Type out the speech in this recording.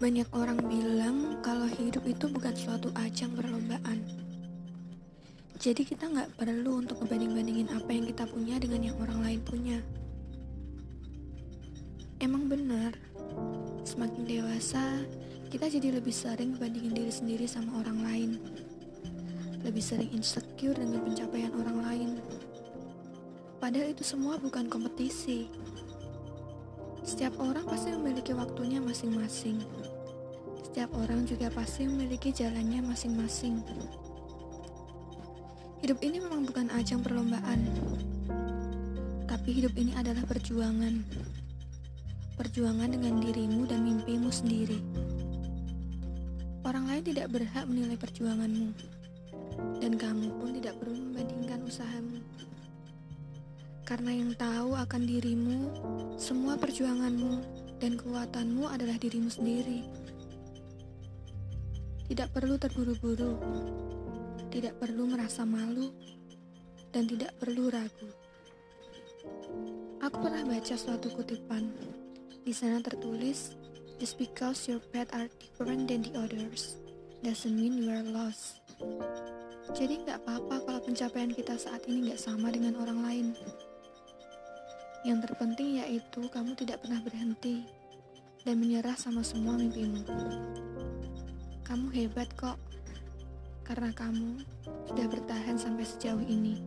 Banyak orang bilang kalau hidup itu bukan suatu ajang perlombaan. Jadi kita nggak perlu untuk ngebanding-bandingin apa yang kita punya dengan yang orang lain punya. Emang benar, semakin dewasa, kita jadi lebih sering bandingin diri sendiri sama orang lain. Lebih sering insecure dengan pencapaian orang lain. Padahal itu semua bukan kompetisi. Setiap orang pasti memiliki waktunya masing-masing. Setiap orang juga pasti memiliki jalannya masing-masing. Hidup ini memang bukan ajang perlombaan, tapi hidup ini adalah perjuangan. Perjuangan dengan dirimu dan mimpimu sendiri. Orang lain tidak berhak menilai perjuanganmu, dan kamu pun tidak perlu membandingkan usahamu. Karena yang tahu akan dirimu, semua perjuanganmu dan kekuatanmu adalah dirimu sendiri. Tidak perlu terburu-buru tidak perlu merasa malu, dan tidak perlu ragu. Aku pernah baca suatu kutipan. Di sana tertulis, Just because your path are different than the others, doesn't mean you are lost. Jadi nggak apa-apa kalau pencapaian kita saat ini nggak sama dengan orang lain. Yang terpenting yaitu kamu tidak pernah berhenti dan menyerah sama semua mimpimu. Kamu hebat kok karena kamu sudah bertahan sampai sejauh ini.